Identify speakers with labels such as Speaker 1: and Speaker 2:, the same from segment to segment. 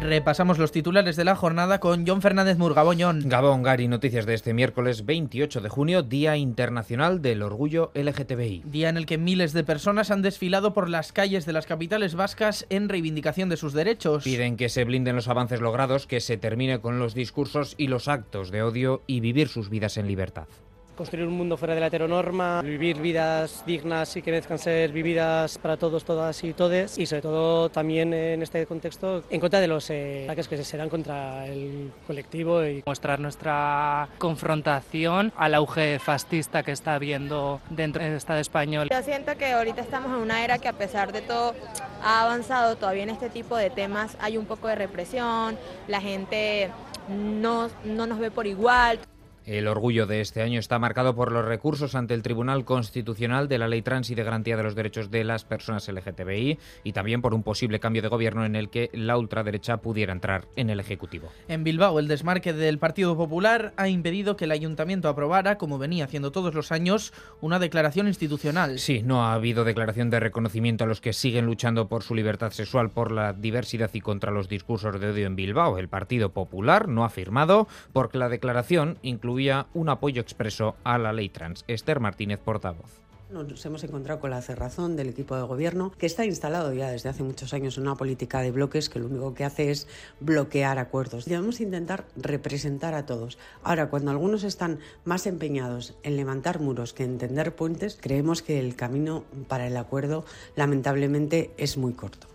Speaker 1: Repasamos los titulares de la jornada con John Fernández Murgaboñón.
Speaker 2: Gabón, Gary, noticias de este miércoles 28 de junio, Día Internacional del Orgullo LGTBI.
Speaker 1: Día en el que miles de personas han desfilado por las calles de las capitales vascas en reivindicación de sus derechos.
Speaker 2: Piden que se blinden los avances logrados, que se termine con los discursos y los actos de odio y vivir sus vidas en libertad
Speaker 3: construir un mundo fuera de la heteronorma, vivir vidas dignas y que merezcan ser vividas para todos, todas y todes, y sobre todo también en este contexto en contra de los eh, ataques que se dan contra el colectivo y
Speaker 4: mostrar nuestra confrontación al auge fascista que está habiendo dentro del Estado español.
Speaker 5: Yo siento que ahorita estamos en una era que a pesar de todo ha avanzado, todavía en este tipo de temas hay un poco de represión, la gente no, no nos ve por igual.
Speaker 2: El orgullo de este año está marcado por los recursos ante el Tribunal Constitucional de la Ley Trans y de Garantía de los Derechos de las Personas LGTBI y también por un posible cambio de gobierno en el que la ultraderecha pudiera entrar en el Ejecutivo.
Speaker 1: En Bilbao, el desmarque del Partido Popular ha impedido que el Ayuntamiento aprobara, como venía haciendo todos los años, una declaración institucional.
Speaker 2: Sí, no ha habido declaración de reconocimiento a los que siguen luchando por su libertad sexual, por la diversidad y contra los discursos de odio en Bilbao. El Partido Popular no ha firmado porque la declaración incluye un apoyo expreso a la ley trans. Esther Martínez, portavoz.
Speaker 6: Nos hemos encontrado con la cerrazón del equipo de gobierno, que está instalado ya desde hace muchos años en una política de bloques que lo único que hace es bloquear acuerdos. Debemos intentar representar a todos. Ahora, cuando algunos están más empeñados en levantar muros que en tender puentes, creemos que el camino para el acuerdo lamentablemente es muy corto.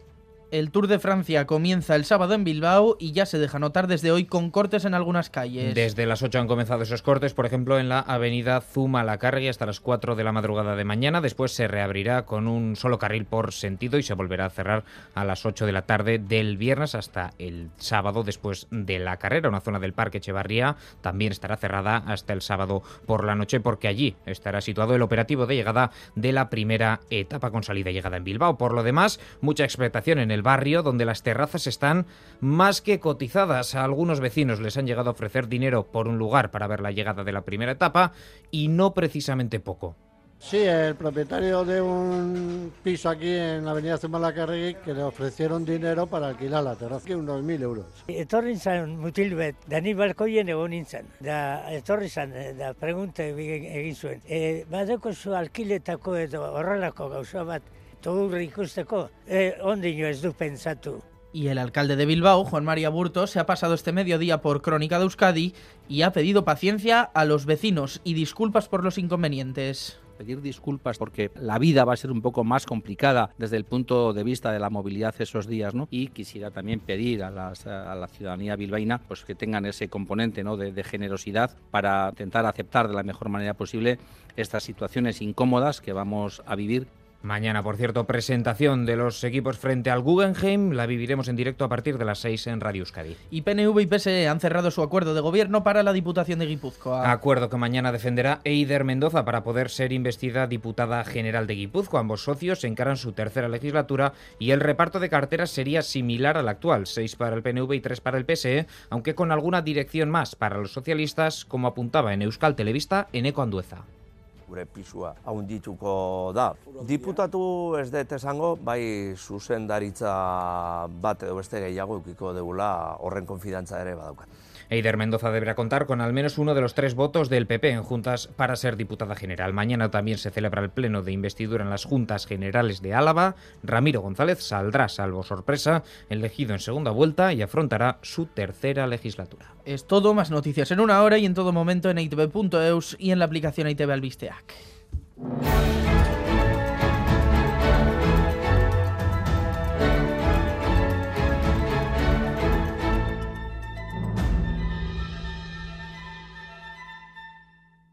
Speaker 1: El Tour de Francia comienza el sábado en Bilbao y ya se deja notar desde hoy con cortes en algunas calles.
Speaker 2: Desde las 8 han comenzado esos cortes, por ejemplo, en la avenida Zuma la Carga hasta las 4 de la madrugada de mañana. Después se reabrirá con un solo carril por sentido y se volverá a cerrar a las 8 de la tarde del viernes hasta el sábado después de la carrera. Una zona del Parque Echevarría también estará cerrada hasta el sábado por la noche porque allí estará situado el operativo de llegada de la primera etapa con salida y llegada en Bilbao. Por lo demás, mucha expectación en el barrio donde las terrazas están más que cotizadas. A algunos vecinos les han llegado a ofrecer dinero por un lugar para ver la llegada de la primera etapa y no precisamente poco.
Speaker 7: Sí, el propietario de un piso aquí en la avenida Zumalacarregui que le ofrecieron dinero para alquilar la terraza, que unos mil euros.
Speaker 8: Etorri zan mutil bet, da ni balkoien egon nintzen. Da, etorri zan, eh, da pregunta egin zuen. E, badeko zu alkiletako edo horrelako gauza bat, Eh,
Speaker 1: y el alcalde de Bilbao, Juan María Burto, se ha pasado este mediodía por Crónica de Euskadi y ha pedido paciencia a los vecinos y disculpas por los inconvenientes
Speaker 9: pedir disculpas porque la vida va a ser un poco más complicada desde el punto de vista de la movilidad esos días, ¿no? Y quisiera también pedir a, la ciudadanía bilbaína pues que tengan ese componente ¿no? de, de generosidad para intentar aceptar de la mejor manera posible estas situaciones incómodas que vamos a vivir
Speaker 2: Mañana, por cierto, presentación de los equipos frente al Guggenheim. La viviremos en directo a partir de las 6 en Radio Euskadi.
Speaker 1: Y PNV y PSE han cerrado su acuerdo de gobierno para la Diputación de Guipúzcoa.
Speaker 2: Acuerdo que mañana defenderá Eider Mendoza para poder ser investida diputada general de Guipúzcoa. Ambos socios encaran su tercera legislatura y el reparto de carteras sería similar al actual, 6 para el PNV y 3 para el PSE, aunque con alguna dirección más para los socialistas, como apuntaba en Euskal Televista en Eco Andueza.
Speaker 10: Gure pisua haundituko da. Diputatu ez dut esango, bai zuzendaritza bat edo beste gehiago ukiko degula horren konfidantza ere badaukat.
Speaker 2: Eider Mendoza deberá contar con al menos uno de los tres votos del PP en juntas para ser diputada general. Mañana también se celebra el pleno de investidura en las juntas generales de Álava. Ramiro González saldrá, salvo sorpresa, elegido en segunda vuelta y afrontará su tercera legislatura.
Speaker 1: Es todo, más noticias en una hora y en todo momento en itv.eus y en la aplicación ITV back.